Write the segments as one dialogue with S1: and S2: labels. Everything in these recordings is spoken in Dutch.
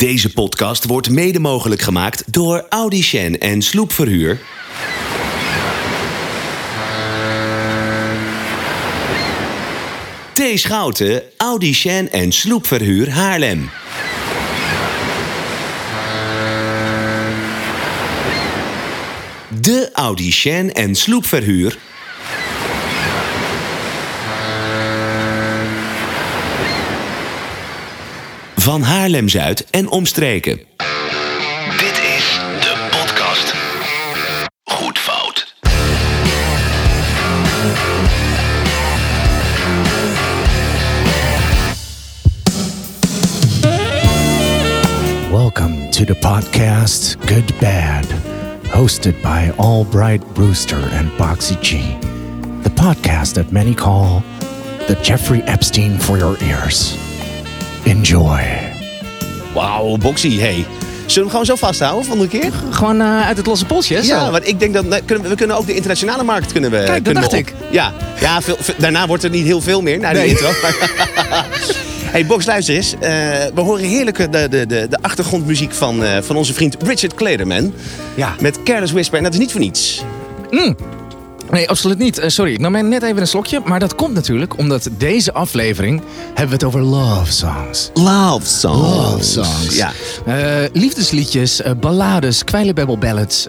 S1: Deze podcast wordt mede mogelijk gemaakt door Audi Shen en Sloepverhuur. T. Schouten, Audi Shen en Sloepverhuur Haarlem. De Audi Shen en Sloepverhuur van Haarlem-Zuid en omstreken. Dit is de podcast. Goed fout.
S2: Welcome to the podcast Good Bad, hosted by Albright Brewster and Boxy G. The podcast that many call the Jeffrey Epstein for your ears. Enjoy.
S3: Wauw, Boxy, hey. Zullen we hem gewoon zo vasthouden van een keer?
S4: Gewoon eh, uit het losse polsje, zo.
S3: Ja, want ik denk dat nee, kunnen we, we kunnen ook de internationale markt kunnen we.
S4: Kijk, dat
S3: kunnen
S4: dacht ik.
S3: Ja, ja veel, veel- daarna wordt er niet heel veel meer. Na die
S4: Nee.
S3: intro. hey, Box, luister eens. Eh, we horen heerlijk de, de, de, de achtergrondmuziek van, eh, van onze vriend Richard Klederman.
S4: Ja.
S3: Met Careless Whisper. En dat is niet voor niets.
S4: Nee, absoluut niet. Eh, sorry, ik nam net even een slokje. Maar dat komt natuurlijk omdat deze aflevering hebben we het over love songs.
S3: Love songs.
S4: Love songs.
S3: Ja.
S4: Eh, liefdesliedjes, eh, ballades, kwijlenbabbel ballads,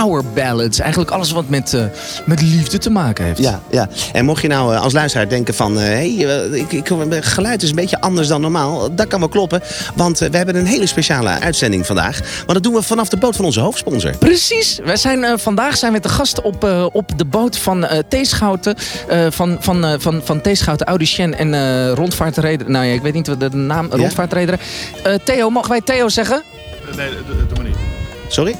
S4: power ballads. Eigenlijk alles wat met, eh, met liefde te maken heeft.
S3: Ja, ja. En mocht je nou eh, als luisteraar denken van... hé, hey, eh, ik, ik, mijn geluid is een beetje anders dan normaal. Dat kan wel kloppen. Want eh, we hebben een hele speciale uitzending vandaag. Maar dat doen we vanaf de boot van onze hoofdsponsor.
S4: Precies. Wij zijn, eh, vandaag zijn we te gast op, eh, op de boot van eh Theeschouten. eh, van, van, eh, van, van Theeschouten, Audicien en eh rondvaartreder. Nou ja, ik weet niet wat de naam rondvaartreder. Eh, Theo, mogen wij Theo zeggen?
S5: Nee, doe maar niet.
S3: Sorry?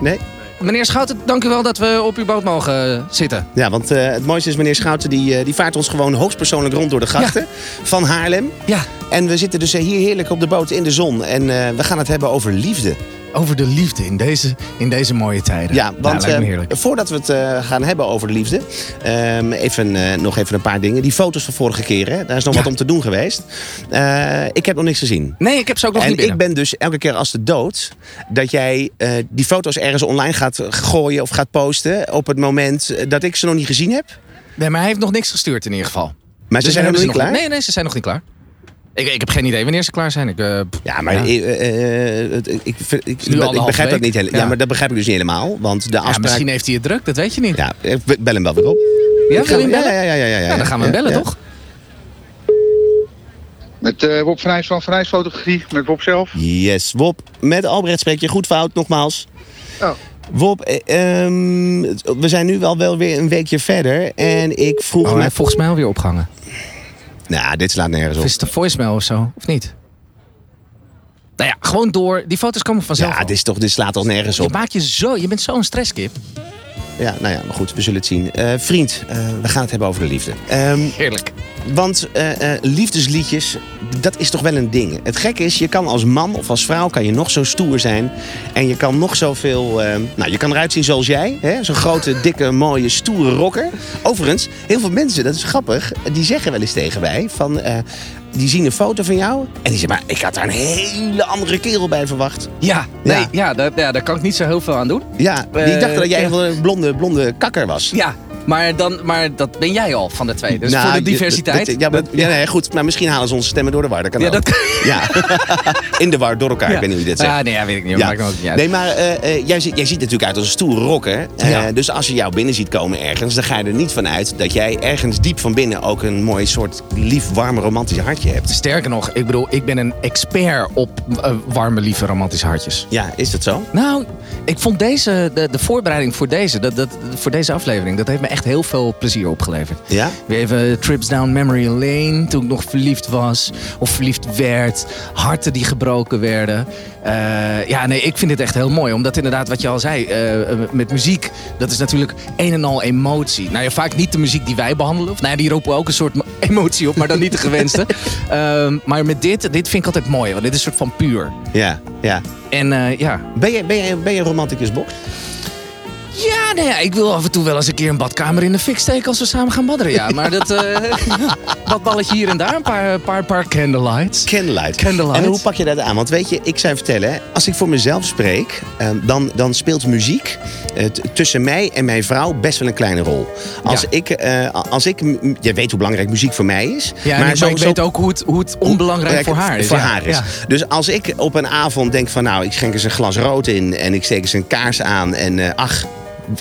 S3: Nee?
S4: Meneer Schouten, dank u wel dat we op uw boot mogen eh, zitten.
S3: Ja, want eh, het mooiste is meneer Schouten... Die, eh, die vaart ons gewoon hoogstpersoonlijk rond door de grachten van Haarlem.
S4: Ja,
S3: En we zitten dus hier heerlijk op de boot in de zon. En we gaan het hebben over liefde.
S4: Over de liefde in deze, in deze mooie tijden.
S3: Ja, want
S4: me
S3: eh, voordat we het eh, gaan hebben over de liefde, ehm, even, eh, nog even een paar dingen. Die foto's van vorige keer, hè, daar is nog
S4: Ja.
S3: wat om te doen geweest. Ik heb nog niks gezien.
S4: Nee, ik heb ze ook nog
S3: En
S4: niet binnen.
S3: ik ben dus elke keer als de dood dat jij die foto's ergens online gaat gooien of gaat posten op het moment dat ik ze nog niet gezien heb.
S4: Nee, maar hij heeft nog niks gestuurd in ieder geval.
S3: Maar ze
S4: Dus
S3: zijn nog niet klaar.
S4: Nee, nee, ze zijn nog niet klaar. Ik, ik heb geen idee wanneer ze klaar zijn. Ik, eh,
S3: Ja, maar
S4: Ja.
S3: eh, eh, ik, ik, ik, begrijp dat niet helemaal. Ja.
S4: Ja.
S3: maar dat begrijp ik dus niet helemaal. Want de
S4: ja, misschien heeft hij het druk, dat weet je niet.
S3: Ja, ik bel hem wel weer op.
S4: Ja,
S3: Ik
S4: wil
S3: ga-
S4: je hem bellen?
S3: Ja, ja, ja, ja, ja,
S4: Ja, dan gaan we hem bellen,
S3: ja.
S4: toch?
S5: Met Rob van Nijs van Van Fotografie, met Rob zelf.
S3: Yes, Wop. Met Albrecht spreek je goed fout, nogmaals.
S5: Oh.
S3: Wop, eh, ehm, we zijn nu wel, wel weer een weekje verder. En ik vroeg
S4: Oh, hij
S3: me...
S4: heeft volgens mij alweer opgehangen.
S3: Nou, dit slaat nergens
S4: Of
S3: op.
S4: is het een voicemail of zo? Of niet? Nou ja, gewoon door. Die foto's komen vanzelf
S3: Ja,
S4: al.
S3: dit, is toch, dit slaat toch nergens
S4: Je
S3: op.
S4: maakt je zo... Je bent zo'n stresskip.
S3: Ja, nou ja, maar goed, we zullen het zien. Eh, vriend, eh, we gaan het hebben over de liefde. Ehm,
S4: Heerlijk.
S3: Want eh, eh, liefdesliedjes, dat is toch wel een ding. Het gekke is, je kan als man of als vrouw kan je nog zo stoer zijn. En je kan nog zoveel... eh, nou, je kan eruit zien zoals jij. hè? Zo'n grote, dikke, mooie, stoere rocker. Overigens, heel veel mensen, dat is grappig... die zeggen wel eens tegen mij van... die zien een foto van jou en die zeggen... maar ik had daar een hele andere kerel bij verwacht.
S4: Ja, nee,
S3: Ja.
S4: ja. daar, ja, daar kan ik niet zo heel veel aan doen.
S3: Ja, die dachten dat jij een blonde, blonde kakker was.
S4: Ja, maar, dan, maar dat ben jij al van de twee. Dus
S3: Nou,
S4: voor de diversiteit.
S3: dat- ja, maar, ja, nee, goed. Maar misschien halen ze onze stemmen door de war. Dat kan
S4: Ja,
S3: ook.
S4: dat kan-
S3: Ja. In de war, door elkaar. Ik weet niet dit zegt.
S4: Ja, nee, ja, weet ik niet. Maakt ook niet uit.
S3: Nee, maar eh, eh, jij, ziet, jij ziet natuurlijk uit als een stoere rocker. Eh,
S4: Ja.
S3: Dus als je jou binnen ziet komen ergens, dan ga je er niet van uit dat jij ergens diep van binnen ook een mooi soort lief, warm, romantisch hartje hebt.
S4: Sterker nog, ik bedoel, ik ben een expert op warme, lieve, romantische hartjes.
S3: Ja, is dat zo?
S4: Nou, ik vond deze, de, de voorbereiding voor deze, dat, dat, voor deze aflevering, dat heeft me echt heel veel plezier opgeleverd.
S3: Ja?
S4: Weer even trips down memory lane, toen ik nog verliefd was of verliefd werd. Harten die gebroken werden. Eh, ja, nee, ik vind dit echt heel mooi. Omdat inderdaad, wat je al zei, eh, eh, met muziek, dat is natuurlijk een en al emotie. Nou ja, vaak niet de muziek die wij behandelen. Of nou ja, die roepen ook een soort mo- emotie op, maar dan niet de gewenste. Ehm, maar met dit, dit vind ik altijd mooi, want dit is een soort van puur.
S3: Ja, ja.
S4: En ja,
S3: Ben je, ben je, ben je een romanticus?
S4: Ja, nee, ja, ik wil af en toe wel eens een keer een badkamer in de fik steken als we samen gaan badderen. Ja, maar dat eh wat balletje hier en daar, een paar, paar, paar candlelights.
S3: Candlelight.
S4: Candlelight.
S3: En hoe pak je dat aan? Want weet je, ik zou je vertellen, als ik voor mezelf spreek, eh, dan, dan speelt muziek eh, tussen mij en mijn vrouw best wel een kleine rol. Als
S4: Ja.
S3: ik, eh, als ik, je weet hoe belangrijk muziek voor mij is.
S4: Ja, maar, ik weet ook hoe het, hoe het onbelangrijk voor haar is.
S3: Voor
S4: ja.
S3: haar is. Dus als ik op een avond denk van nou, ik schenk eens een glas rood in en ik steek eens een kaars aan en eh, ach.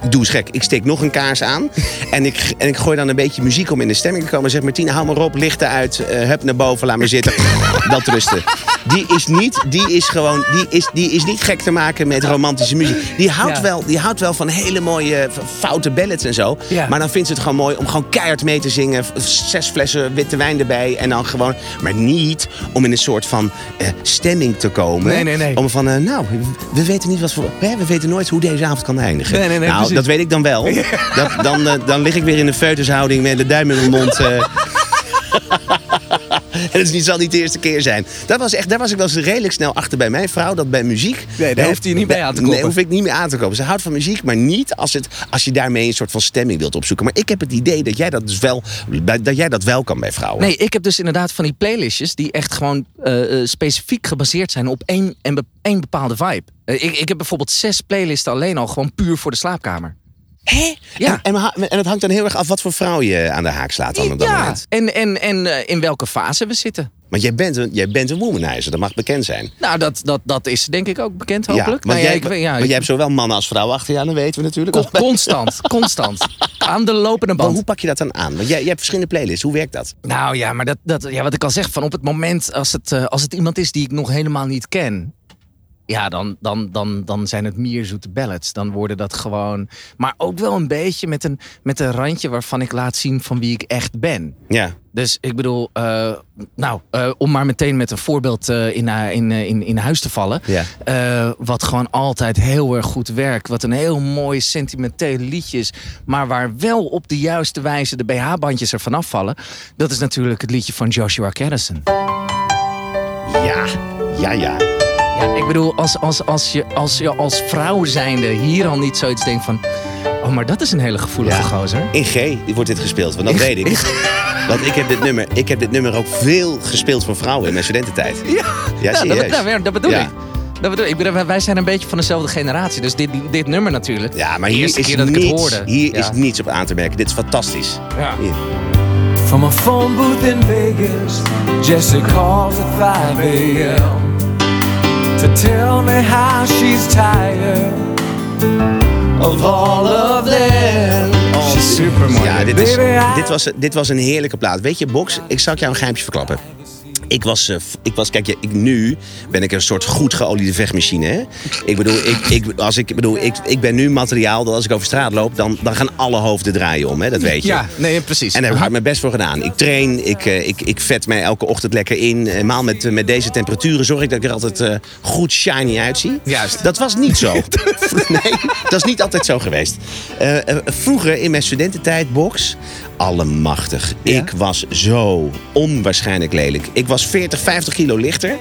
S3: Ik doe eens gek. Ik steek nog een kaars aan. En ik, en ik gooi dan een beetje muziek om in de stemming te komen. Zeg Martine, hou maar op, lichten uit. eh hup naar boven, laat me zitten. Dat rusten. Die is niet, die is gewoon, die is, die is niet gek te maken met romantische muziek. Die houdt,
S4: Ja.
S3: wel, die houdt wel van hele mooie foute ballads en zo.
S4: Ja.
S3: Maar dan vindt ze het gewoon mooi om gewoon keihard mee te zingen. Zes flessen witte wijn erbij. En dan gewoon, maar niet om in een soort van eh, stemming te komen.
S4: Nee, nee, nee.
S3: Om van, eh, nou, we weten niet wat voor, hè, we weten nooit hoe deze avond kan eindigen.
S4: Nee, nee, nee,
S3: nou,
S4: precies.
S3: dat weet ik dan wel. Dat, dan, eh, dan lig ik weer in een feutushouding met de duim in mijn mond. En het is niet, zal niet de eerste keer zijn. Dat was echt, daar was ik wel eens redelijk snel achter bij mijn vrouw. Dat bij muziek...
S4: Nee, daar hoeft hij niet bij aan te
S3: Nee,
S4: kloppen.
S3: hoef ik niet meer aan te komen. Ze houdt van muziek, maar niet als, het, als je daarmee een soort van stemming wilt opzoeken. Maar ik heb het idee dat jij dat, dus wel, dat jij dat wel kan bij vrouwen.
S4: Nee, ik heb dus inderdaad van die playlistjes die echt gewoon eh, eh, specifiek gebaseerd zijn op één, en één bepaalde vibe. Eh, ik, ik heb bijvoorbeeld zes playlisten alleen al gewoon puur voor de slaapkamer.
S3: Hè?
S4: Ja.
S3: En, en, en het hangt dan heel erg af wat voor vrouw je aan de haak slaat dan op dat
S4: ja,
S3: moment.
S4: en, en, en eh, in welke fase we zitten.
S3: Want jij bent, een, jij bent een womanizer, dat mag bekend zijn.
S4: Nou, dat, dat, dat is denk ik ook bekend hopelijk. Nou, ja,
S3: jij,
S4: ik weet- ja,
S3: maar jij hebt zowel mannen als vrouwen achter je aan, dat weten we natuurlijk.
S4: Con- constant, constant. Aan de lopende
S3: Maar
S4: band.
S3: hoe pak je dat dan aan? Want jij, jij hebt verschillende playlists, hoe werkt dat?
S4: Nou ja, maar dat, dat, ja, wat ik al zeg, van op het moment als het, eh, als het iemand is die ik nog helemaal niet ken. Ja, dan, dan, dan, dan zijn het meer zoete ballads. Dan worden dat gewoon. Maar ook wel een beetje met een, met een randje waarvan ik laat zien van wie ik echt ben.
S3: Ja.
S4: Dus ik bedoel, eh, nou, eh, om maar meteen met een voorbeeld eh, in, in, in, in huis te vallen.
S3: Ja.
S4: Wat gewoon altijd heel erg goed werkt. Wat een heel mooi sentimenteel liedje is. Maar waar wel op de juiste wijze de BH-bandjes ervan afvallen. Dat is natuurlijk het liedje van Joshua Caddison.
S3: Ja, ja, ja.
S4: Ja, ik bedoel, als, als, als, je, als je als vrouw zijnde hier al niet zoiets denkt van... Oh, maar dat is een hele gevoelige
S3: Ja.
S4: gozer.
S3: In G wordt dit gespeeld, want dat weet ik. Want ik heb dit nummer, ik heb dit nummer ook veel gespeeld voor vrouwen in mijn studententijd. Ja, ja
S4: Ja, dat, dat, dat bedoel
S3: Ja.
S4: ik. Dat bedoel ik. bedoel, wij zijn een beetje van dezelfde generatie. Dus dit, dit nummer natuurlijk.
S3: Ja, maar hier, is
S4: keer dat ik het
S3: niets,
S4: hoorde.
S3: hier
S4: Ja.
S3: is niets op aan te merken. Dit is fantastisch.
S4: Ja.
S3: Hier.
S6: From a phone booth in Vegas, Jessie calls at 5 a.m. to tell me how she's tired of all of them. She's super
S3: Ja, dit, is, dit, was, dit was een heerlijke plaat. Weet je, Box, ik zal ik jou een geheimje verklappen. Ik was, eh, ik was kijk, je, ik, nu ben ik een soort goed geoliede vechtmachine. Hè? Ik bedoel, ik, ik, als ik, bedoel ik, ik ben nu materiaal dat als ik over straat loop, dan, dan gaan alle hoofden draaien om. Hè? Dat weet je.
S4: Ja, nee, precies.
S3: En daar heb ik hard mijn best voor gedaan. Ik train, ik, eh, ik, ik vet mij elke ochtend lekker in. Eenmaal met, eh, met deze temperaturen zorg ik dat ik er altijd eh, goed shiny uitzie.
S4: Juist.
S3: Dat was niet zo. nee, dat is niet altijd zo geweest. Eh, eh, vroeger in mijn studententijd, box, allemachtig. Ik was zo onwaarschijnlijk lelijk. Ik was 40, 50 kilo lichter.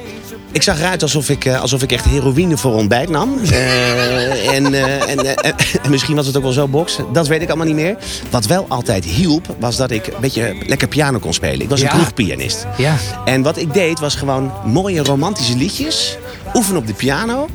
S3: Ik zag eruit alsof ik, eh, alsof ik echt heroïne voor ontbijt nam. Eh, en, eh, en, en misschien was het ook wel zo, box. Dat weet ik allemaal niet meer. Wat wel altijd hielp, was dat ik een beetje lekker piano kon spelen. Ik was een
S4: Ja.
S3: kroegpianist.
S4: Ja.
S3: En wat ik deed, was gewoon mooie romantische liedjes. Oefenen op de piano.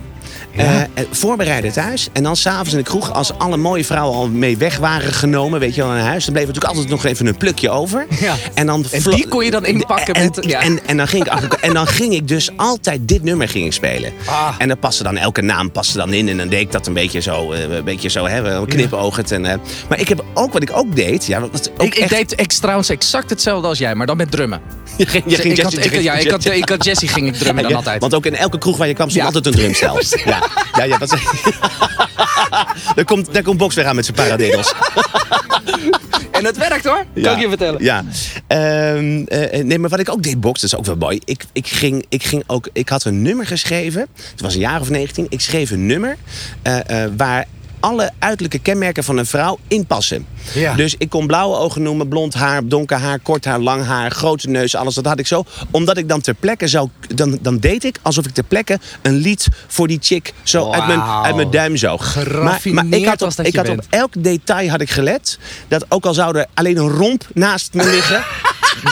S3: Eh, eh, voorbereiden thuis. En dan s'avonds in de kroeg, als alle mooie vrouwen al mee weg waren genomen, weet je wel, naar huis. Dan bleef natuurlijk altijd nog even een plukje over.
S4: Ja.
S3: En, dan
S4: En die kon je dan inpakken
S3: en,
S4: met- ja.
S3: en, en, dan ging ik achter, en dan ging ik dus altijd dit nummer ging ik spelen.
S4: Ah.
S3: En dan paste dan elke naam paste dan in. En dan deed ik dat een beetje zo, eh, een beetje zo hè, knipoogend. En, maar ik heb ook wat ik ook deed. Ja, wat ook
S4: Ik, deed trouwens exact hetzelfde als jij, maar dan met drummen.
S3: Je ging, je ging
S4: ik, had,
S3: Jessie-
S4: ik, ja, ik, had, ik had Jessie ging ik drummen dan
S3: Ja,
S4: altijd.
S3: Want ook in elke kroeg waar je kwam stond
S4: Ja.
S3: altijd een drumstel. Ja, ja, ja, dat is... daar, komt, daar komt Box weer aan met zijn paradiddels.
S4: En het werkt hoor, kan ik je vertellen.
S3: Ja. Ehm, eh, nee, maar wat ik ook deed, Box, dat is ook wel mooi. Ik, ik, ging, ik, ging ook, ik had een nummer geschreven. Het was een jaar of 19. Ik schreef een nummer eh, eh, waar alle uiterlijke kenmerken van een vrouw inpassen.
S4: Ja.
S3: Dus ik kon blauwe ogen noemen, blond haar, donker haar, kort haar, lang haar, grote neus, alles. Dat had ik zo. Omdat ik dan ter plekke zou. Dan, dan deed ik alsof ik ter plekke een lied voor die chick zo uit mijn, uit mijn duim zoog. Maar, maar ik had, op, ik elk detail had ik gelet. Dat ook al zou er alleen een romp naast me liggen.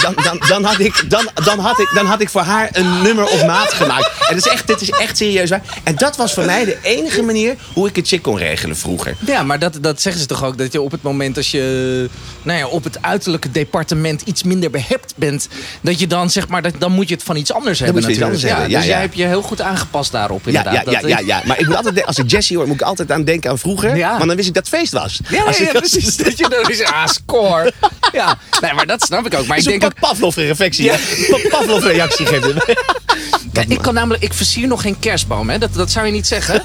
S3: Dan, dan, dan, had ik, dan, dan, had ik, dan had ik voor haar een nummer op maat gemaakt. En dat is echt, dit is echt serieus waar. En dat was voor mij de enige manier hoe ik een chick kon regelen vroeger.
S4: Ja, maar dat, dat zeggen ze toch ook. Dat je op het moment als je nou ja, op het uiterlijke departement iets minder behept bent. Dat je dan zeg maar, dat, dan moet je het van iets anders hebben
S3: moet je iets
S4: natuurlijk.
S3: anders hebben, ja,
S4: dus
S3: ja.
S4: jij hebt je heel goed aangepast daarop inderdaad.
S3: ja, ja, ja, ja. Maar ik moet altijd, als ik Jessie hoor, moet ik altijd aan denken aan vroeger.
S4: Ja.
S3: Want dan wist ik dat het feest was.
S4: Ja,
S3: Als ik-
S4: precies. Dat je dan is, ah, score. Ja, nee, maar dat snap ik ook. Maar ik denk ook,
S3: Pavlov-reflectie. Ja. Pavlov-reactie
S4: ik kan namelijk, ik versier nog geen kerstboom, hè? Dat, dat zou je niet zeggen.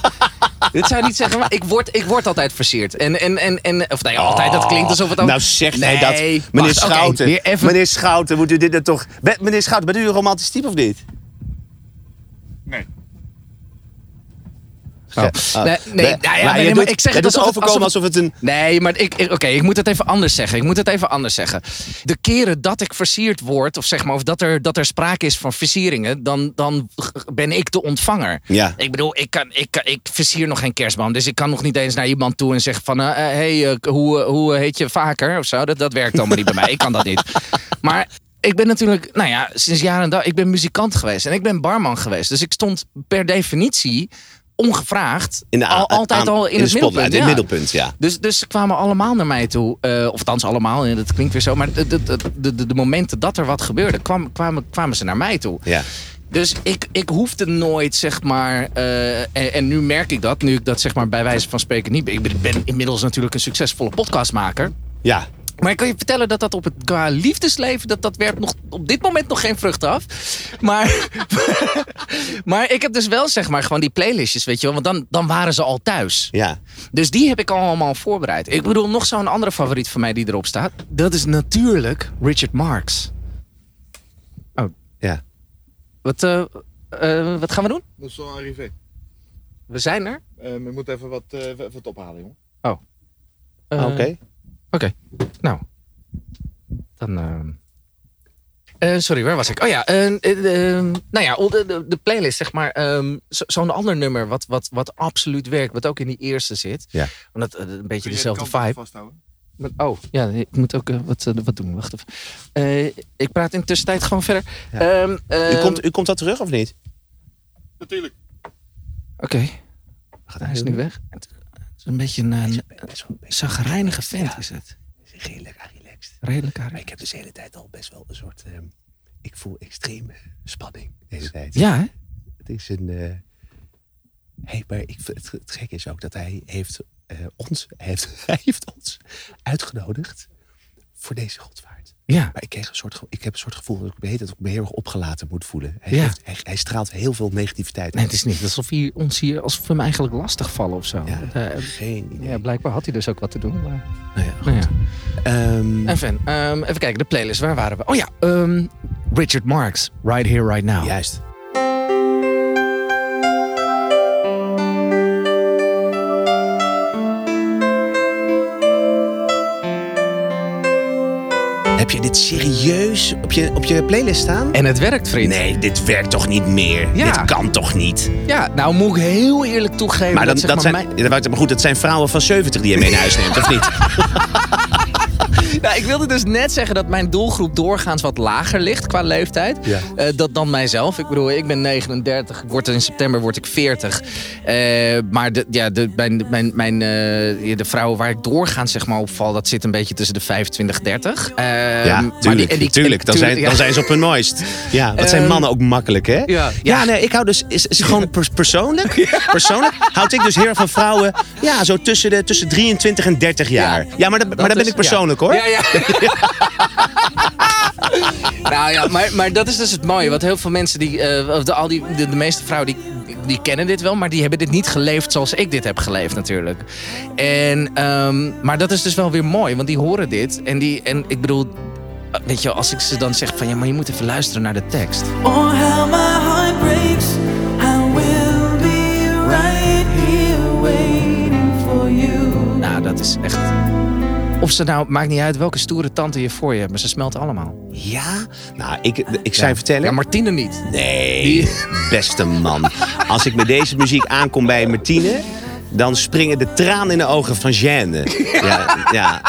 S4: dat zou je niet zeggen, maar ik word, ik word altijd versierd. En, en, en, en of nee, altijd, dat klinkt alsof het ook...
S3: Nou hij
S4: Nee,
S3: dat. Meneer Schouten. Meneer Schouten, moet u dit dan toch... Meneer Schouten, bent u een romantisch type of niet?
S5: Nee.
S4: Oh. Nee, nee,
S3: Maar-
S4: nou ja,
S3: maar
S4: nee,
S3: je
S4: maar
S3: doet-
S4: ik zeg het het-
S3: overkomen
S4: alsof
S3: alsof het een...
S4: Nee, maar ik, ik- oké, ik moet het even anders zeggen. Ik moet het even anders zeggen. De keren dat ik versierd word, of zeg maar, of dat er, dat er sprake is van versieringen, dan, dan ben ik de ontvanger.
S3: Ja.
S4: Ik bedoel, ik, kan, ik, kan- ik versier nog geen kerstboom. Dus ik kan nog niet eens naar iemand toe en zeggen van, hé, hey, eh, hoe, hoe heet je vaker? Of zo. Dat, dat werkt allemaal niet bij mij. Ik kan dat niet. Maar ik ben natuurlijk, nou ja, sinds jaren en dag, ik ben muzikant geweest en ik ben barman geweest. Dus ik stond per definitie ongevraagd
S3: In de,
S4: al, altijd
S3: aan-
S4: al in, het middelpunt.
S3: in
S4: ja.
S3: het middelpunt, ja.
S4: Dus, dus ze kwamen allemaal naar mij toe. eh, of althans allemaal, dat klinkt weer zo. Maar de, de, de, de, momenten dat er wat gebeurde, kwam, kwamen, kwamen ze naar mij toe.
S3: ja.
S4: Dus ik, ik hoefde nooit, zeg maar... eh, en, en nu merk ik dat, nu ik dat zeg maar bij wijze van spreken niet ben, ik ben inmiddels natuurlijk een succesvolle podcastmaker.
S3: Ja.
S4: Maar ik kan je vertellen dat dat op het qua liefdesleven, dat, dat werpt nog op dit moment nog geen vrucht af. Maar, maar ik heb dus wel zeg maar gewoon die playlistjes, weet je wel. Want dan, dan waren ze al thuis.
S3: Ja.
S4: Dus die heb ik allemaal voorbereid. Ik bedoel, nog zo'n andere favoriet van mij die erop staat. Dat is natuurlijk Richard Marx.
S3: Ja.
S4: Wat, eh, eh, wat gaan we doen?
S5: Is wel arrivé.
S4: We zijn er.
S5: Eh we moeten even wat, eh, even wat ophalen, jongen.
S4: Eh,
S3: Oké.
S4: Oké, nou. Dan. ehm, eh, sorry, waar was ik? Oh ja, eh, eh, eh, nou ja, de, de, de playlist, zeg maar. ehm, zo- Zo'n ander nummer wat, wat, wat absoluut werkt, wat ook in die eerste zit.
S3: Ja.
S4: Want dat, eh, een beetje dezelfde vibe.
S5: Vasthouden?
S4: Maar- oh, ja, ik moet ook wat, wat doen. Wacht even. Eh, ik praat in de tussentijd gewoon verder.
S3: Ja.
S4: Ehm,
S3: U,
S4: ehm,
S3: komt, u komt dat terug of niet?
S5: Natuurlijk.
S4: Oké, hij is nu weg. Is een beetje een, een zagrijnige vent, is het.
S3: Redelijk relaxed.
S4: Redelijk aardig.
S3: ik heb dus de hele tijd al best wel een soort... ehm, ik voel extreme spanning de hele tijd.
S4: Ja, hè?
S3: Het is een... eh hey, maar ik, het, het gekke is ook dat hij heeft, eh, ons, hij heeft, hij heeft ons uitgenodigd voor deze godvaart.
S4: Ja.
S3: Maar ik, kreeg een soort, ik heb een soort gevoel dat ik dat ik me heel erg opgelaten moet voelen. Hij,
S4: Ja.
S3: hij, hij straalt heel veel negativiteit
S4: Nee, het is niet alsof hij ons hier, alsof we hem eigenlijk lastig vallen of zo.
S3: Ja,
S4: Eh,
S3: geen idee.
S4: ja, blijkbaar had hij dus ook wat te doen. Maar...
S3: Nou ja,
S4: Nou ja.
S3: Ehm,
S4: Enfin, ehm, even kijken, de playlist, waar waren we? Oh ja, ehm, Richard Marx, Right Here, Right Now.
S3: Juist. Heb je dit serieus op je, op je playlist staan?
S4: En het werkt, vriend.
S3: Nee, dit werkt toch niet meer?
S4: Ja.
S3: Dit kan toch niet?
S4: Ja, nou moet ik heel eerlijk toegeven
S3: Maar,
S4: dat, zeg
S3: dat
S4: maar,
S3: zijn,
S4: mijn-
S3: maar goed, dat zijn vrouwen van 70 die je mee naar huis neemt, of niet?
S4: Nou, ik wilde dus net zeggen dat mijn doelgroep doorgaans wat lager ligt qua leeftijd.
S3: Ja.
S4: Eh, dat dan mijzelf. Ik bedoel, ik ben 39. Ik word in september word ik 40. Eh, maar de, ja, de, mijn, mijn, mijn, eh, de vrouwen waar ik doorgaans zeg maar, op val, dat zit een beetje tussen de 25 en 30. Eh,
S3: Ja,
S4: maar die-
S3: tuurlijk.
S4: en die-
S3: tuurlijk. Dan, zijn,
S4: ja.
S3: dan zijn ze op hun mooist. Ja, wat zijn
S4: Ehm,
S3: mannen ook makkelijk, hè?
S4: ja.
S3: ja nee, ik hou dus... Is, is gewoon pers- persoonlijk, persoonlijk houd ik dus heel van vrouwen... Ja, zo tussen, de, tussen 23 en 30 jaar. Ja, maar, dat, maar dat ben
S4: is-
S3: ik persoonlijk, hoor.
S4: Ja, ja. nou ja, maar, maar dat is dus het mooie. Want heel veel mensen, die, of de, al die, de, de meeste vrouwen, die, die kennen dit wel. Maar die hebben dit niet geleefd zoals ik dit heb geleefd natuurlijk. En, ehm, maar dat is dus wel weer mooi. Want die horen dit. En, die, en ik bedoel, eh, weet je, als ik ze dan zeg van... Ja, maar je moet even luisteren naar de tekst.
S6: Oh, how my heart breaks. I will be right here waiting for you.
S4: is echt... Of ze nou, maakt niet uit welke stoere tante je voor je hebt, maar ze smelten allemaal.
S3: Ja? Nou, ik, ik zou je vertellen...
S4: Ja, Martine niet.
S3: Nee, beste man. Als ik met deze muziek aankom bij Martine... dan springen de tranen in de ogen van Jeanne. Ja, ja.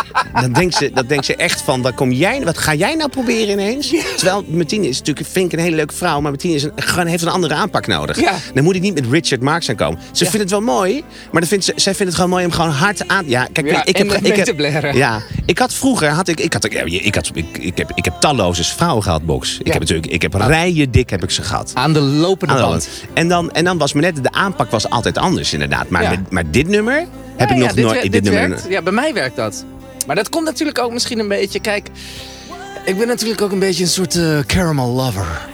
S3: Dan denkt ze, dat denkt ze echt van, wat, kom jij, wat ga jij nou proberen ineens? Terwijl Martine is natuurlijk, vind ik een hele leuke vrouw... maar Martine is een, gewoon heeft een andere aanpak nodig.
S4: Ja.
S3: Dan moet hij niet met Richard Marx aankomen. Ze vindt het wel mooi, maar dan vindt ze, zij vindt het gewoon mooi om gewoon hard aan... Ja, kijk, ik heb... Ik heb
S4: te
S3: ja, ik had vroeger, had ik, ik, had, ik, had, ik, ik, heb, ik heb talloze vrouwen gehad, Box. Ik heb natuurlijk, ik heb rijen dik heb ik ze gehad.
S4: Aan de lopende
S3: Aan de
S4: band.
S3: hand. En dan, en dan was me net, de aanpak was altijd anders inderdaad. Maar, maar dit nummer heb
S4: Ja,
S3: ik
S4: ja,
S3: nog nooit... dit
S4: dit
S3: nummer,
S4: werkt. Ja, bij mij werkt dat. Maar dat komt natuurlijk ook misschien een beetje... Kijk, ik ben natuurlijk ook een beetje een soort eh, caramel lover.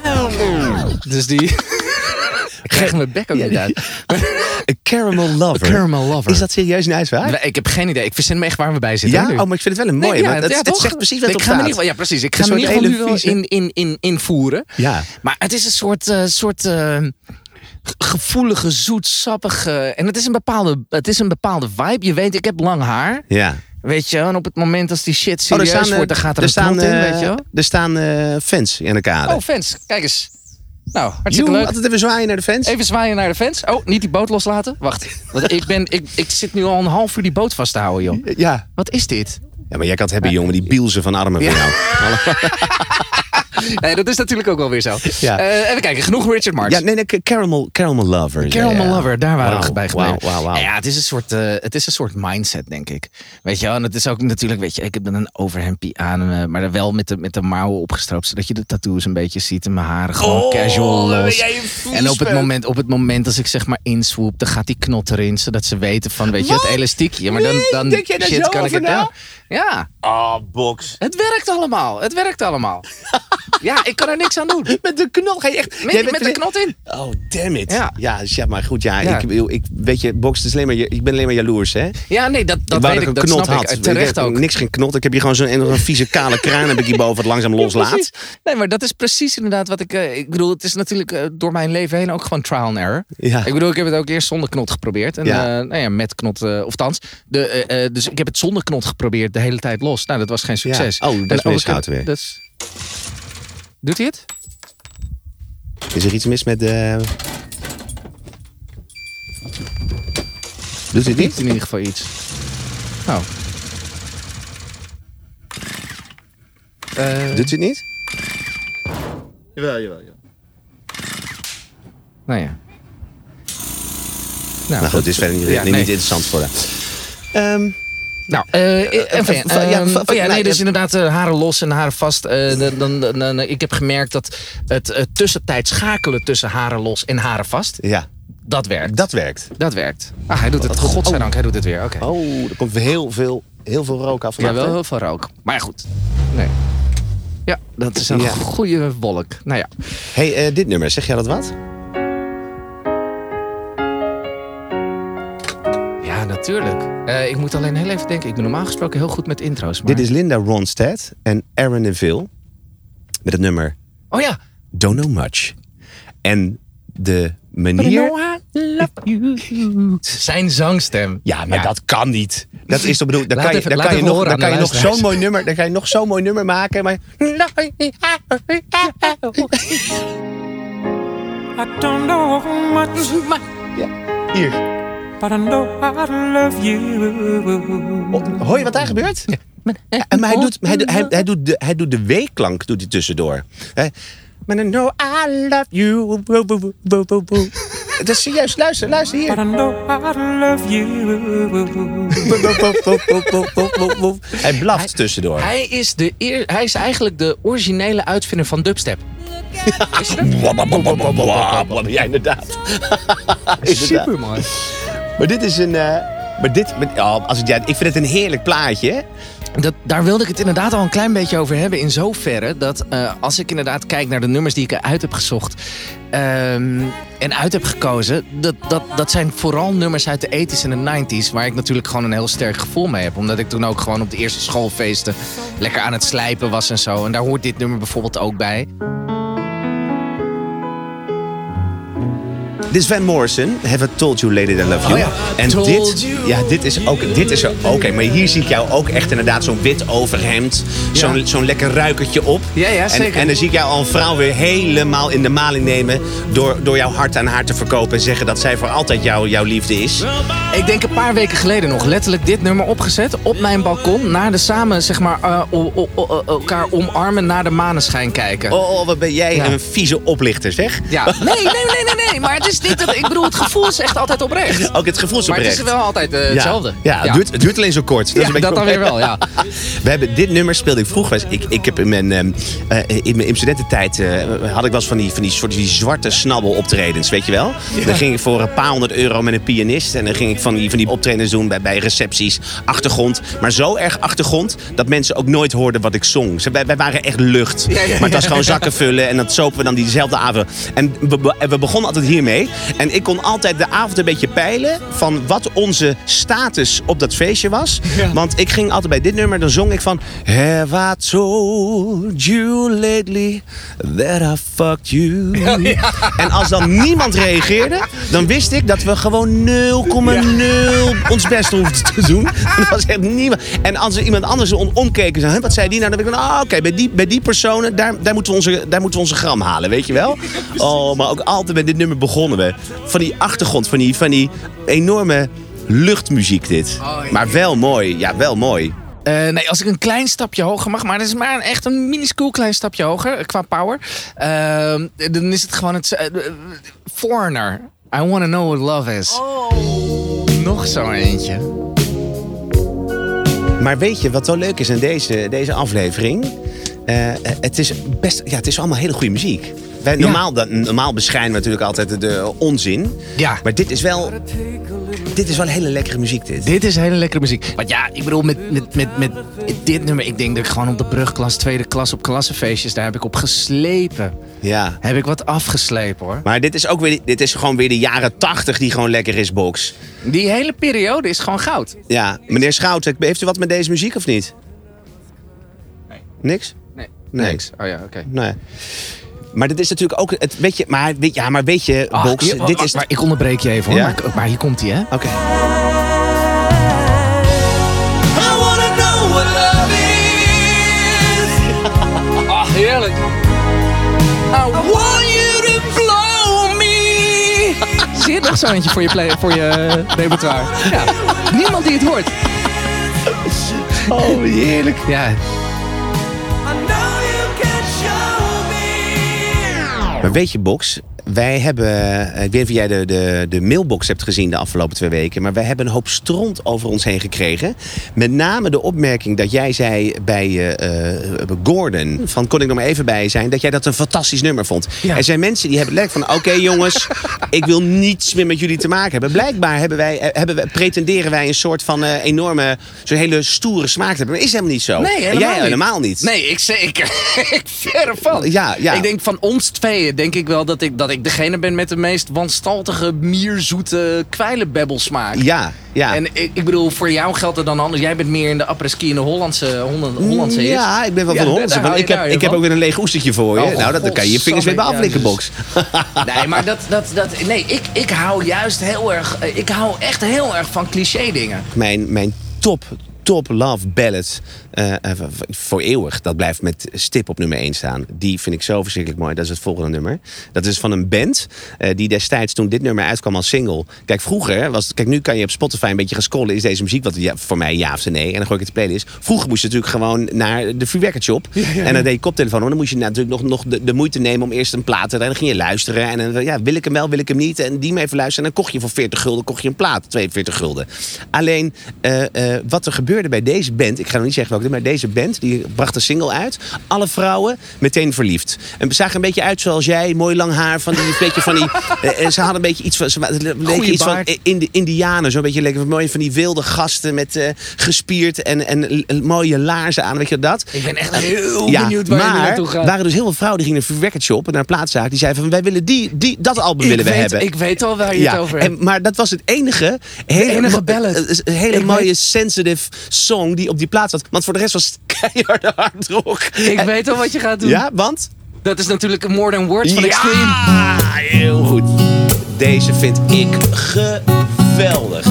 S4: Dus die... ik krijg mijn bek ook niet uit.
S3: Een caramel lover.
S4: Caramel lover.
S3: Is dat serieus een uitspraak?
S4: Ik heb geen idee. Ik verzin me echt waar we bij zitten.
S3: Ja? Oh, maar ik vind het wel een mooie.
S4: Nee,
S3: het,
S4: ja,
S3: het
S4: toch?
S3: zegt precies wat
S4: ik
S3: op
S4: ga
S3: staat.
S4: Ja, precies. Ik ga ieder geval nu wel in, in, in, invoeren.
S3: Ja.
S4: Maar het is een soort, eh, soort eh, gevoelige, zoetsappige... En het is, een bepaalde, het is een bepaalde vibe. Je weet, ik heb lang haar.
S3: Ja.
S4: Weet je, en op het moment als die shit
S3: Oh, er
S4: serieus
S3: staan,
S4: wordt, dan gaat er,
S3: er staan,
S4: in,
S3: eh,
S4: weet je.
S3: Er staan eh, fans in de kade.
S4: Oh, fans. Kijk eens. Nou, hartstikke
S3: Joe,
S4: leuk.
S3: altijd even zwaaien naar de fans.
S4: Even zwaaien naar de fans. Oh, niet die boot loslaten. Wacht. Want ik, ben, ik, ik zit nu al een half uur die boot vast te houden, joh.
S3: Ja.
S4: Wat is dit?
S3: ja, maar jij kan het hebben, jongen. Die bielsen van armen van jou.
S4: Nee, dat is natuurlijk ook wel weer zo.
S3: Ja.
S4: Eh, even kijken, genoeg Richard Marx.
S3: Ja, nee, nee, caramel, caramel lover.
S4: Caramel
S3: ja.
S4: Lover, daar waren
S3: Wauw,
S4: we bij gebleven. Ja, het is, een soort, eh, het is een soort mindset, denk ik. Weet je wel, en het is ook natuurlijk, weet je, ik heb dan een overhempie aan, eh, maar wel met de, met de mouwen opgestroopt, zodat je de tattoos een beetje ziet en mijn haren gewoon casual los. En op het, moment, op het moment als ik zeg maar inswoep, dan gaat die knot erin, zodat ze weten van, weet je, het elastiekje. Maar dan,
S3: Nee,
S4: dan
S3: denk jij
S4: shit, kan ik het
S3: na?
S4: Ja,
S3: Ah, box.
S4: het werkt allemaal. Het werkt allemaal. ja, ik kan er niks aan doen.
S3: Met de knot ga je echt...
S4: Met, met de knot in.
S3: Oh, damn it.
S4: Ja.
S3: Ja, dus ja maar goed, ja.
S4: Ja.
S3: Ik, ik, weet je, box is alleen maar, ik ben alleen maar jaloers, hè?
S4: Ja, nee, dat, dat
S3: ik wou
S4: weet
S3: dat
S4: ik. Dat
S3: een knot
S4: snap
S3: had.
S4: ik. Terecht
S3: ik
S4: ook.
S3: Niks geen knot. Ik heb hier gewoon zo'n een vieze kale kraan heb ik hierboven wat langzaam loslaat.
S4: Nee, maar dat is precies inderdaad wat ik... eh, ik bedoel, het is natuurlijk eh, door mijn leven heen ook gewoon trial and error.
S3: Ja.
S4: Ik bedoel, ik heb het ook eerst zonder knot geprobeerd. En
S3: Ja.
S4: eh, nou ja, met knot, of thans. De, dus ik heb het zonder knot geprobeerd hele tijd los. Nou, dat was geen succes.
S3: Ja. Oh, dat is
S4: En
S3: weer
S4: ik
S3: schout
S4: heb-
S3: weer.
S4: dat is- Doet hij het?
S3: Is er iets mis met de... Doet hij het
S4: Niet in ieder geval iets. Nou. Eh,
S3: Doet hij het niet?
S5: Jawel, jawel, jawel.
S4: nou ja.
S3: Nou goed, dit is verder niet,
S4: Ja,
S3: niet
S4: nee.
S3: interessant voor de... Ehm,
S4: Nou, eh
S3: eh, ja,
S4: oh
S3: nee,
S4: dus
S3: eh,
S4: inderdaad eh, haren los en haren vast. Eh, dan, dan, dan- dan- ik heb gemerkt dat het eh, tussentijd schakelen tussen haren los en haren vast,
S3: ja,
S4: dat werkt.
S3: dat werkt.
S4: Dat werkt. Ah, hij doet het. Godzijdank, hij doet het weer. Oké.
S3: Oh, er komt heel veel, heel veel rook af.
S4: ja, wel
S3: hè?
S4: heel veel rook. Maar goed. Nee. Ja, dat is een
S3: Ja.
S4: goede wolk. Nou ja.
S3: hey, eh, dit nummer, zeg jij dat wat?
S4: Ja, natuurlijk. Eh, ik moet alleen heel even denken. Ik ben normaal gesproken heel goed met intro's. Maar...
S3: Dit is Linda Ronstadt en Aaron Neville. Met het nummer
S4: Oh ja.
S3: Don't Know Much. En de manier...
S4: Zijn zangstem.
S3: Ja, maar dat kan niet. Dat is toch bedoeld. Dan
S4: Laat
S3: kan je,
S4: even-
S3: dan
S4: laat
S3: kan je nog,
S4: horen
S3: dan kan je nog zo'n mooi nummer, dan kan je nog zo'n mooi nummer maken. Maar
S6: I don't know much,
S3: hier,
S6: but I know love you.
S3: Oh, hoor je wat daar gebeurt? Ja. Ja, maar hij doet, hij, hij, hij, doet de, hij doet de W-klank doet hij tussendoor. He? But I know I love you. Dat is serieus. Luister, luister hier.
S6: But I know I love you.
S3: Hij blaft tussendoor.
S4: Hij is, de eer, hij is eigenlijk de originele uitvinder van dubstep. Ja,
S3: ja inderdaad.
S4: Super mooi.
S3: Maar dit is een. eh, maar dit, oh, als ik, ja, ik vind het een heerlijk plaatje. hè?
S4: Dat, daar wilde ik het inderdaad al een klein beetje over hebben. In zoverre dat eh, als ik inderdaad kijk naar de nummers die ik eruit heb gezocht. ehm, en uit heb gekozen. Dat, dat, dat zijn vooral nummers uit de 80s en de 90s. Waar ik natuurlijk gewoon een heel sterk gevoel mee heb. Omdat ik toen ook gewoon op de eerste schoolfeesten lekker aan het slijpen was en zo. En daar hoort dit nummer bijvoorbeeld ook bij.
S3: Dit is Van Morrison. Have I told you, lady, that I love you.
S4: Oh ja.
S3: En
S4: Told
S3: dit,
S4: you.
S3: ja, dit is ook, dit is er oké. maar hier zie ik jou ook echt inderdaad zo'n wit overhemd. Zo'n zo'n lekker ruikertje op.
S4: Ja, ja, zeker.
S3: En, en dan zie ik jou al een vrouw weer helemaal in de maling nemen. Door, door jouw hart aan haar te verkopen. En zeggen dat zij voor altijd jou, jouw liefde is.
S4: Ik denk een paar weken geleden nog letterlijk dit nummer opgezet op mijn balkon. Naar de samen, zeg maar, eh, o- o- o- elkaar omarmen, naar de maneschijn kijken.
S3: Oh, oh, wat ben jij
S4: Ja.
S3: een vieze oplichter, zeg.
S4: Ja, nee, nee, nee, nee, nee. Maar het is niet, dat- ik bedoel, het gevoel is echt altijd oprecht.
S3: Ook het gevoel is
S4: Maar het
S3: oprecht.
S4: is wel altijd eh, hetzelfde.
S3: Ja, het, Duurt, het duurt alleen zo kort. Dat, is een
S4: dat dan weer wel, ja.
S3: We hebben, dit nummer speelde ik vroeger. Ik, ik heb in mijn, ehm, eh, in mijn studententijd eh, had ik wel eens van die, van die, soort, die zwarte snabbel optredens, weet je wel? Dan ging ik voor een paar honderd euro met een pianist. En dan ging ik van die, van die optredens doen bij, bij recepties, achtergrond. Maar zo erg achtergrond dat mensen ook nooit hoorden wat ik zong. Ze, wij, wij waren echt lucht. Maar het was gewoon zakken vullen en dat sopen we dan diezelfde avond. En we- we begonnen altijd hiermee. En ik kon altijd de avond een beetje peilen van wat onze status op dat feestje was. Want ik ging altijd bij dit nummer, dan zong ik van... Have I told you lately that I fucked you? En als dan niemand reageerde, dan wist ik dat we gewoon 0,0 ons best hoefden te doen. Dat was echt niemand. En als er iemand anders om, omkeek zei, "Huh, wat zei die nou? Dan ben ik van, ah, oké, bij, die, bij die personen, daar, daar, moeten we onze, daar moeten we onze gram halen, weet je wel? Oh, maar ook altijd bij dit nummer begonnen Van die achtergrond, van die, van die enorme luchtmuziek dit.
S4: Oh.
S3: Maar wel mooi, ja, wel mooi.
S4: Eh, nee, als ik een klein stapje hoger mag, maar dat is maar echt een minuscuul klein stapje hoger eh, qua power. Ehm, dan is het gewoon het. eh, eh, foreigner. I wanna know what love is. Nog zo eentje.
S3: Maar weet je wat zo leuk is aan deze, deze aflevering? Eh, eh, het, is best, ja, het is allemaal hele goede muziek. Wij, normaal, dat, normaal beschijnen we natuurlijk altijd de onzin.
S4: Ja.
S3: Maar dit is wel, dit is wel hele lekkere muziek, dit.
S4: Dit is hele lekkere muziek. Want ja, ik bedoel, met, met, met, met dit nummer, ik denk dat ik gewoon op de brugklas, tweede klas op klassenfeestjes, daar heb ik op geslepen.
S3: Ja.
S4: Heb ik wat afgeslepen hoor.
S3: Maar dit is, ook weer, dit is gewoon weer de jaren tachtig die gewoon lekker is, Box.
S4: Die hele periode is gewoon goud.
S3: Ja, meneer Schouten, heeft u wat met deze muziek of niet?
S4: Nee.
S3: Niks?
S4: Nee, niks. Oh ja, oké.
S3: Nee. Maar dit is natuurlijk ook, het, weet je, maar, weet, ja, maar weet je,
S4: Ah,
S3: Box,
S4: hier-
S3: dit
S4: maar-
S3: is...
S4: maar ik onderbreek je even hoor.
S3: Ja?
S4: Maar, maar hier komt hij hè.
S3: Oké.
S6: I wanna know what love is.
S4: Ah, heerlijk. I want you to blow me. Zie je nog zo eentje voor je, play, voor je eh, repertoire? Ja. Niemand die het hoort.
S3: Oh, heerlijk.
S4: Ja,
S3: weet je, Box, wij hebben... eh, Ik weet niet of jij de, de, de mailbox hebt gezien de afgelopen twee weken... maar wij hebben een hoop stront over ons heen gekregen. Met name de opmerking dat jij zei bij eh, eh, Gordon... van kon ik nog maar even bij zijn... dat jij dat een fantastisch nummer vond.
S4: Ja.
S3: Er zijn mensen die hebben lekker van... oké jongens, ik wil niets meer met jullie te maken hebben. Blijkbaar hebben wij, hebben wij, pretenderen wij een soort van enorme... zo'n hele stoere smaak te hebben. Maar is helemaal niet zo.
S4: Nee,
S3: En
S4: helemaal
S3: jij
S4: niet.
S3: helemaal niet.
S4: Nee, ik zeker. ik verre van.
S3: Ja, ja.
S4: Ik denk van ons tweeën denk ik wel dat ik, dat ik degene ben met de meest wanstaltige, mierzoete kwijlenbebbelsmaak.
S3: Ja, ja.
S4: En ik, ik bedoel, voor jou geldt het dan anders. Jij bent meer in de apres-ski in de Hollandse, Holland, Hollandse hits.
S3: Ja, ik ben wel
S4: Ja,
S3: van de Hollandse. maar ik heb, ik heb ook weer een leeg oestertje voor je.
S4: Oh,
S3: nou, dat, dan kan je je vingers weer bij aflikken, box.
S4: Nee, maar dat, dat, dat, nee, ik, ik hou juist heel erg, ik hou echt heel erg van cliché dingen.
S3: Mijn, mijn top, top love ballad eh, eh, voor eeuwig. Dat blijft met stip op nummer 1 staan. Die vind ik zo verschrikkelijk mooi. Dat is het volgende nummer. Dat is van een band eh, die destijds toen dit nummer uitkwam als single. Kijk, vroeger was... Kijk, nu kan je op Spotify een beetje gaan scrollen. Is deze muziek wat ja, voor mij ja of nee? En dan gooi ik het de playlist. Vroeger moest je natuurlijk gewoon naar de free record shop. En dan deed je koptelefoon. Maar dan moest je natuurlijk nog, nog de, de moeite nemen om eerst een plaat te... En dan ging je luisteren. En dan ja, wil ik hem wel, wil ik hem niet. En die me even luisteren. En dan kocht je voor 40 gulden kocht je een plaat. 42 gulden. Alleen, wat er gebeurde bij deze band... Ik ga nog niet zeggen welke, maar deze band... die bracht een single uit. Alle vrouwen meteen verliefd. En ze zagen een beetje uit zoals jij. Mooi lang haar. Van die, een beetje van die, eh, eh, ze hadden een beetje iets van... Ze leken iets van eh, Indi- Indianen. Zo'n beetje lekker mooi van die wilde gasten... met eh, gespierd en, en mooie laarzen aan. Weet je dat?
S4: Ik ben echt heel
S3: Ja,
S4: benieuwd waar je
S3: maar
S4: naartoe gaat.
S3: waren dus heel veel vrouwen die gingen naar een record shop... naar een plaatszaak. Die zeiden van, wij willen die, die, dat album willen we hebben.
S4: Ik weet al waar je het over hebt.
S3: en, maar dat was het enige. Hele,
S4: enige
S3: hele mooie sensitive song die op die plaats zat. Want voor de rest was het keiharde hard rock.
S4: Ik weet al wat je gaat doen.
S3: Ja, want?
S4: Dat is natuurlijk More Than Words van
S3: ja,
S4: Extreme.
S3: heel goed. Deze vind ik geweldig.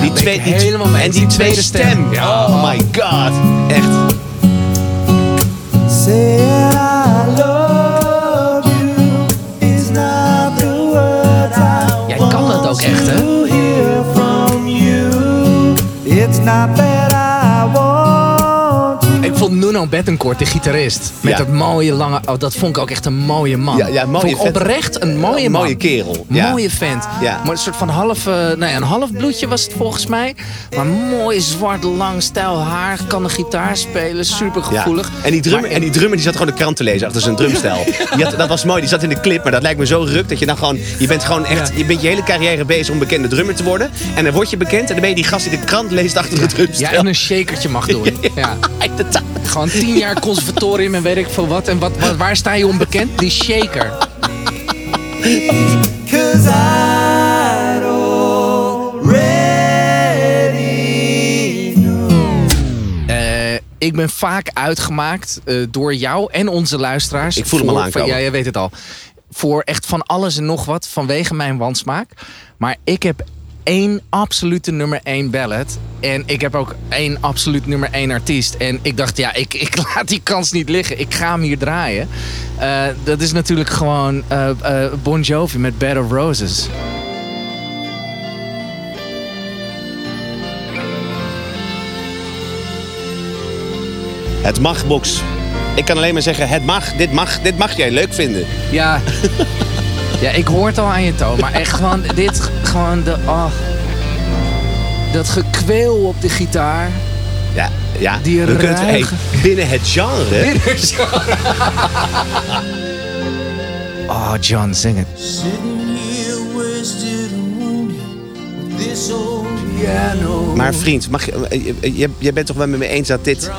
S3: Die
S4: ik
S3: die-
S4: helemaal mee
S3: En die
S4: Die
S3: tweede
S4: tweede
S3: stem.
S4: stem.
S3: Oh my god. Echt.
S6: It's not that I
S4: Nuno Bettencourt, de gitarist, met dat mooie lange... Oh, dat vond ik ook echt een mooie man.
S3: Ja, ja, mooie
S4: vond ik oprecht een mooie
S3: Een
S4: man.
S3: mooie kerel.
S4: Mooie vent.
S3: Ja.
S4: Maar een soort van half... eh, nou ja, een half bloedje was het volgens mij. Maar mooi, zwart, lang, stijl haar. Kan de gitaar spelen, super gevoelig.
S3: En, die drummer,
S4: Maar-
S3: en die drummer die zat gewoon de krant te lezen achter zijn drumstel. Die had, dat was mooi, die zat in de clip, maar dat lijkt me zo ruk dat je dan gewoon... Je bent gewoon echt, je bent je hele carrière bezig om bekende drummer te worden. En dan word je bekend en dan ben je die gast die de krant leest achter het drumstel.
S4: Ja, en een shakertje mag doen. Ja.
S3: Inderdaad.
S4: Gewoon tien jaar conservatorium en weet ik veel wat. En wat, wat, waar sta je onbekend? Die shaker.
S6: Cause I'd already know.
S4: Eh, ik ben vaak uitgemaakt eh, door jou en onze luisteraars.
S3: Ik voel hem al
S4: voor-
S3: aankomen.
S4: voor- Ja, jij weet het al. Voor echt van alles en nog wat vanwege mijn wansmaak. Maar ik heb één absolute nummer één ballad. En ik heb ook één absoluut nummer één artiest. En ik dacht, ja, ik, ik laat die kans niet liggen. Ik ga hem hier draaien. Eh, dat is natuurlijk gewoon eh, Bon Jovi met Bed of Roses.
S3: Het mag, Box. Ik kan alleen maar zeggen, het mag, dit mag, dit mag jij leuk vinden.
S4: Ja. ja, ik hoor het al aan je toon. Maar echt gewoon, dit, gewoon de, oh, dat gekweel op de gitaar.
S3: Ja, ja.
S4: Die
S3: we kunnen, hey,
S4: ruige-
S3: binnen het genre.
S4: Oh, John, zing het.
S3: Maar vriend, mag je, eh, je, je, je bent toch wel met me eens dat dit,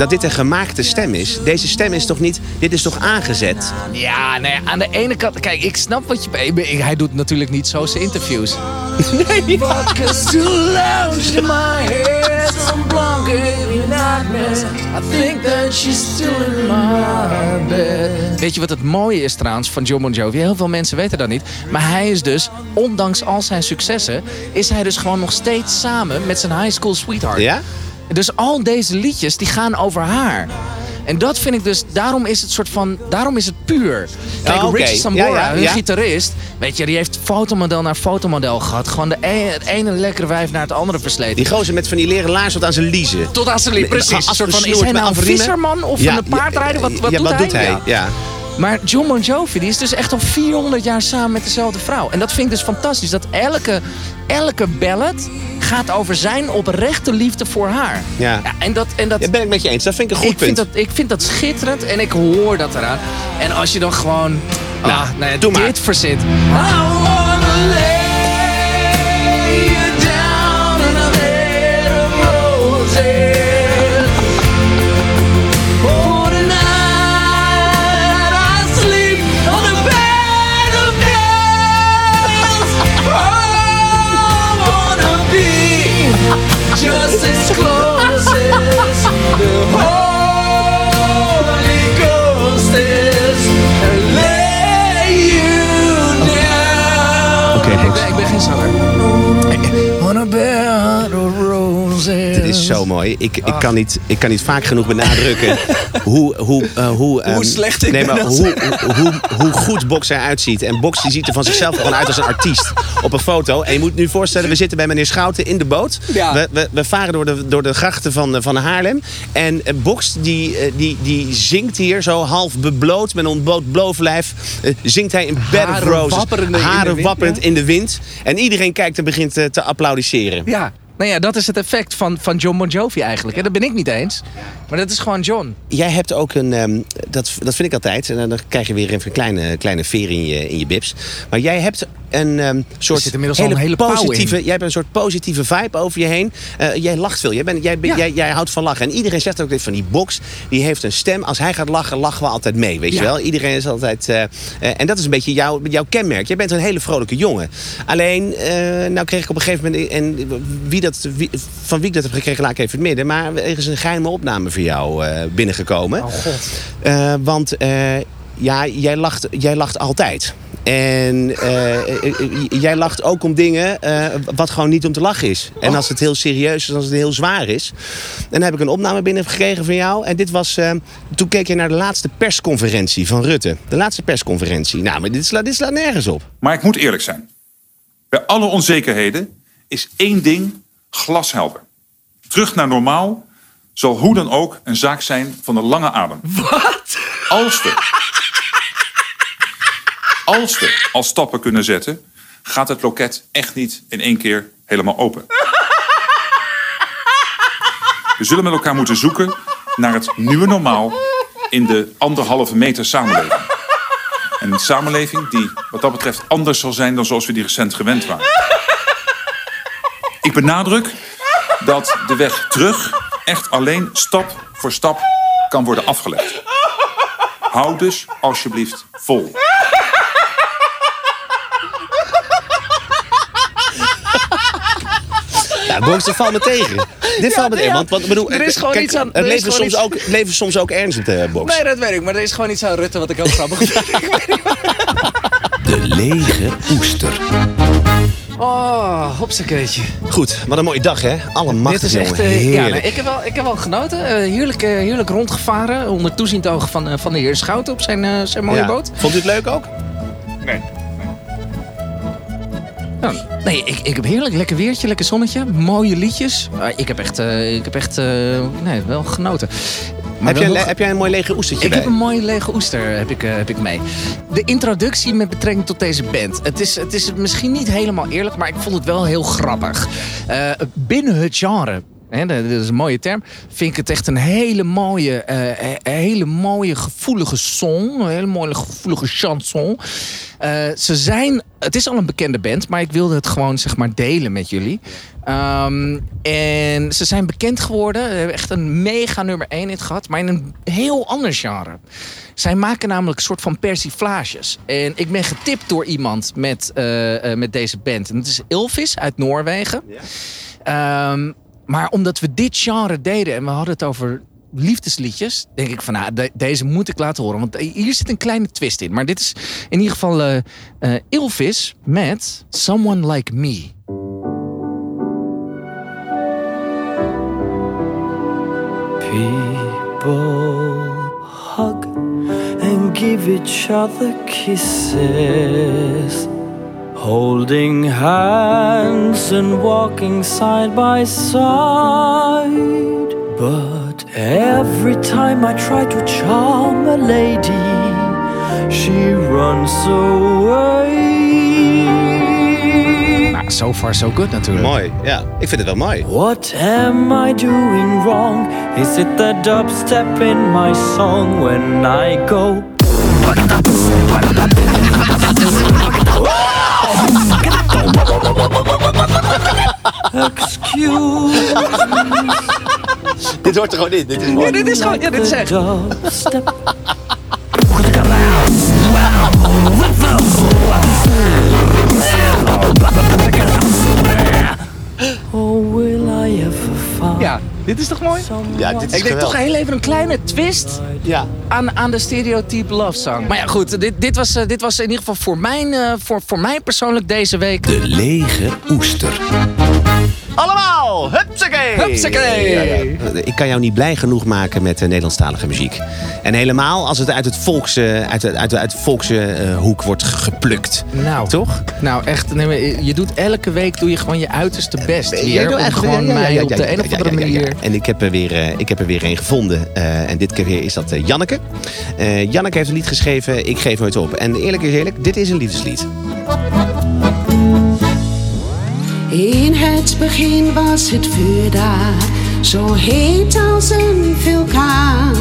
S3: dat dit een gemaakte stem is? Deze stem is toch niet, dit is toch aangezet?
S4: Ja, nee, aan de ene kant, kijk, ik snap wat je. ik ik- Hij doet natuurlijk niet zo zijn interviews. My bed. Weet je wat het mooie is trouwens van John Bon Jovi? Heel veel mensen weten dat niet. Maar hij is dus, ondanks al zijn successen, is hij dus gewoon nog steeds samen met zijn high school sweetheart.
S3: Ja?
S4: Dus al deze liedjes die gaan over haar. En dat vind ik dus, daarom is het soort van, daarom is het puur. Kijk,
S3: Oh, oké.
S4: Richie Sambora,
S3: Ja, ja,
S4: hun
S3: ja.
S4: gitarist, weet je, die heeft fotomodel naar fotomodel gehad. Gewoon de ene, het ene lekkere wijf naar het andere versleten.
S3: Die gozer met van die leren laars tot aan zijn liezen.
S4: Tot aan zijn liep, precies. Een soort van, is hij nou een visserman of een paardrijder? Wat, wat,
S3: ja,
S4: doet,
S3: wat
S4: hij?
S3: doet hij?
S4: Ja.
S3: Ja.
S4: Maar John Bon Jovi die is dus echt al 400 jaar samen met dezelfde vrouw. En dat vind ik dus fantastisch. Dat elke, elke ballad gaat over zijn oprechte liefde voor haar.
S3: Ja.
S4: en dat, en dat,
S3: Ja, ben ik met je eens. Dat vind ik een goed
S4: ik, vind
S3: punt.
S4: dat, ik vind dat schitterend en ik hoor dat eraan. En als je dan gewoon
S3: Nou,
S4: ah, nou ja,
S3: doe maar.
S4: dit verzint. Ik,
S3: zo mooi. Ik, ik, kan niet, ik kan niet vaak genoeg benadrukken hoe, hoe, eh, hoe, ehm,
S4: slecht ik
S3: nee, maar hoe, hoe, hoe, hoe goed Box eruit ziet. En Box die ziet er van zichzelf gewoon uit als een artiest op een foto. En je moet nu voorstellen, we zitten bij meneer Schouten in de boot.
S4: Ja.
S3: We, we, we varen door de, door de grachten van, eh, van Haarlem. En eh, Box die, die, die zingt hier zo half bebloot met een ontbloot eh, zingt hij in Bed of
S4: Haren
S3: Roses. wapperend in de wind. En iedereen kijkt en begint te applaudisseren.
S4: Ja. Nou ja, dat is het effect van, van John Bon Jovi eigenlijk. hè. Dat ben ik niet eens. Maar dat is gewoon John.
S3: Jij hebt ook een, ehm, dat, dat vind ik altijd, en dan krijg je weer even een kleine, kleine veer in je, in je bips. Maar jij hebt een ehm, soort
S4: zit inmiddels al een hele
S3: positieve, jij hebt een soort positieve vibe over je heen. Eh, jij lacht veel, jij, bent, jij,
S4: Ja.
S3: jij, jij houdt van lachen. En iedereen zegt ook dit van die box, die heeft een stem. Als hij gaat lachen, lachen we altijd mee, weet je
S4: Ja.
S3: wel. Iedereen is altijd, eh, eh, en dat is een beetje jouw, jouw kenmerk. Jij bent een hele vrolijke jongen. Alleen, nou kreeg ik op een gegeven moment, en wie dat, wie, van wie ik dat heb gekregen, laat ik even in het midden. Maar er is een geheime opname voor jou eh, binnengekomen.
S4: Oh god.
S3: Eh, want eh, ja, jij lacht, jij lacht altijd. En jij lacht ook om dingen eh, wat gewoon niet om te lachen is. En als het heel serieus is, als het heel zwaar is. En dan heb ik een opname binnengekregen van jou. En dit was, toen keek je naar de laatste persconferentie van Rutte. De laatste persconferentie. Nou, maar dit slaat, dit slaat nergens op.
S7: Maar ik moet eerlijk zijn. Bij alle onzekerheden is één ding glashelder. Terug naar normaal zal hoe dan ook een zaak zijn van de lange adem. Wat? Als we, als we al stappen kunnen zetten, gaat het loket echt niet in één keer helemaal open. We zullen met elkaar moeten zoeken naar het nieuwe normaal in de anderhalve meter samenleving. En een samenleving die wat dat betreft anders zal zijn dan zoals we die recent gewend waren. Ik benadruk dat de weg terug echt alleen stap voor stap kan worden afgelegd. Hou dus alsjeblieft vol.
S3: Ja, Box, dat valt me tegen. Dit valt me tegen. Want, want ik bedoel,
S4: Er is gewoon
S3: kijk,
S4: iets aan-
S3: Het
S4: er is
S3: leven
S4: gewoon
S3: soms,
S4: iets-
S3: ook, leven soms ook ernst op de box.
S4: Nee, dat weet ik. Maar er is gewoon iets aan Rutte wat ik heel grappig vind.
S1: De lege oester.
S4: Oh, hopsakeetje.
S3: Goed, wat een mooie dag, hè? Alle
S4: Dit is echt... eh, ja, nee, ik, heb wel, ik heb wel genoten. Eh, heerlijk, eh, heerlijk rondgevaren. Onder toeziend oog van, eh, van de heer Schouten op zijn, eh, zijn mooie
S3: Ja.
S4: boot.
S3: Vond u het leuk ook?
S7: Nee.
S4: Ja, nee, ik, ik heb heerlijk. Lekker weertje, lekker zonnetje. Mooie liedjes. Ik heb echt, eh, ik heb echt eh, nee, wel genoten.
S3: Heb jij,
S4: nog-
S3: heb jij een mooi lege oestertje
S4: Ik
S3: bij?
S4: heb een mooie lege oester heb ik, eh, heb ik mee. De introductie met betrekking tot deze band. Het is, het is misschien niet helemaal eerlijk, maar ik vond het wel heel grappig. Eh, binnen het genre. Hè, dat is een mooie term. Vind ik het echt een hele mooie, eh, een hele mooie gevoelige song. Een hele mooie gevoelige chanson. Eh, ze zijn, het is al een bekende band, maar ik wilde het gewoon zeg maar delen met jullie. Ehm, en ze zijn bekend geworden, Ze hebben echt een mega nummer 1 hit gehad, maar in een heel ander genre. Zij maken namelijk een soort van persiflages. En ik ben getipt door iemand met, eh, eh, met deze band. En dat is Ilvis uit Noorwegen. Ehm, maar omdat we dit genre deden en we hadden het over liefdesliedjes, denk ik van nou, de- deze moet ik laten horen. Want hier zit een kleine twist in. Maar dit is in ieder geval eh eh, Ilvis met Someone Like Me.
S6: People hug and give each other kisses, holding hands and walking side by side. But every time I try to charm a lady, she runs away.
S4: Nou, so far so good natuurlijk.
S3: Mooi, ja. Ik vind het wel mooi.
S6: What am I doing wrong? Is it the dubstep in my song when I go? Excuse
S3: Dit hoort er gewoon in. Dit is mooi.
S4: Ja, dit is gewoon, ja, dit is echt. Dit is toch mooi?
S3: Ja, dit is
S4: Ik denk toch heel even een kleine twist
S3: Ja.
S4: aan, aan de stereotype love song. Maar ja, goed, dit, dit, was, eh, dit was in ieder geval voor, mijn, eh, voor, voor mij persoonlijk deze week.
S1: De lege oester.
S3: Allemaal! Hupsakee!
S4: Hupsakee!
S3: Ja, ja. Ik kan jou niet blij genoeg maken met uh, Nederlandstalige muziek. En helemaal als het uit het volkse, uit de, uit de, uit de volkse eh, hoek wordt ge- geplukt.
S4: Nou,
S3: Toch?
S4: Nou, echt, nee, je doet elke week doe je gewoon je uiterste best
S3: Jij
S4: hier. Om gewoon
S3: ja,
S4: mij op de een of andere manier...
S3: En ik heb er weer, eh, ik heb er weer een gevonden. Eh, en dit keer weer is dat eh, Janneke. Eh, Janneke heeft een lied geschreven, Ik geef nooit op. En eerlijk is eerlijk, dit is een liefdeslied.
S8: In het begin was het vuur daar, zo heet als een vulkaan.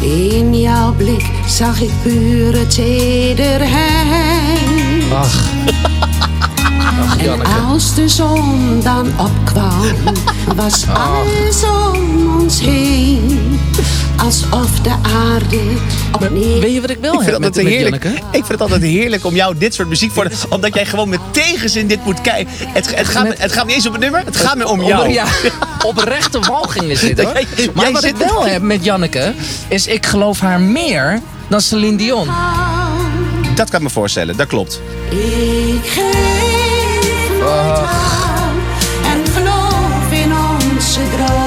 S8: In jouw blik zag ik pure tederheid.
S4: Ach. Ach,
S8: En als de zon dan opkwam, was alles om ons heen. Alsof de aarde opnieuw...
S4: Weet je wat ik wel
S3: Ik vind,
S4: heb
S3: het
S4: met,
S3: altijd
S4: met
S3: heerlijk.
S4: Janneke?
S3: ik vind het altijd heerlijk om jou dit soort muziek voor. Omdat jij gewoon met tegenzin dit moet kijken. Het, het, gaat,
S4: Met-
S3: het gaat niet eens om het nummer, het gaat me om jou.
S4: Ja, oprechte walging is dit hoor.
S3: Jij-
S4: Maar
S3: jij
S4: wat ik
S3: zit-
S4: wel heb met Janneke, is ik geloof haar meer dan Celine Dion.
S3: Dat kan ik me voorstellen, dat klopt.
S8: Ik geef aan en geloof in onze dromen.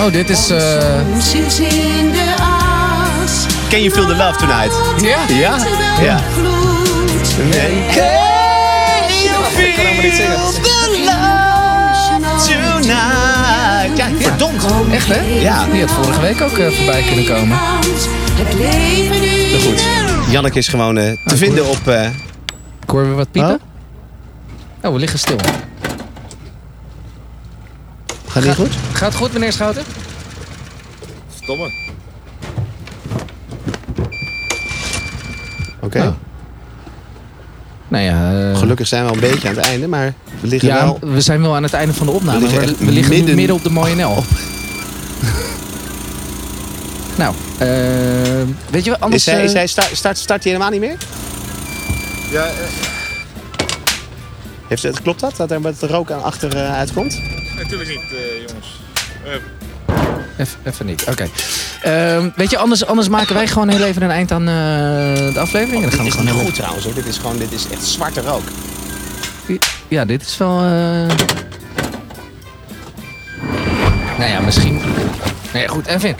S4: Oh, dit is... eh,
S8: as.
S3: Can you feel the love tonight?
S4: Ja?
S3: Ja? Ja. Nee.
S4: Ik kan helemaal niet zingen.
S3: Tonight. Ja, verdomd.
S4: Echt, hè?
S3: Ja.
S4: Die had vorige week ook eh, voorbij kunnen komen.
S8: Het leven nu.
S3: Goed. Janneke is gewoon eh, te vinden op... eh,
S4: Ik hoor weer wat piepen. Oh, we liggen stil.
S3: Gaat niet goed?
S4: Gaat het goed, meneer Schouten?
S5: Stomme.
S3: Oké.
S4: Oh. Nou ja, eh,
S3: Gelukkig zijn we al een beetje aan het einde, maar we liggen
S4: ja,
S3: wel...
S4: we zijn wel aan het einde van de opname.
S3: We
S4: We
S3: liggen
S4: we liggen
S3: midden-
S4: op de mooie Nel. nou, eh, weet je wat, anders...
S3: Is hij, is
S4: eh,
S3: hij start, start, start hij helemaal niet meer?
S5: Ja, eh,
S3: Heeft, het- klopt dat? Dat er met rook aan achter uitkomt?
S5: Natuurlijk niet, eh, jongens.
S4: Even, even niet, oké. Ehm, weet je, anders, anders maken wij gewoon heel even een eind aan eh, de aflevering. en dan gaan
S3: dit
S4: we
S3: is
S4: gewoon
S3: niet
S4: heel
S3: goed trouwens hoor. Dit is gewoon, dit is echt zwarte rook.
S4: Ja, dit is wel. eh Nou ja, misschien. Nee, goed, even.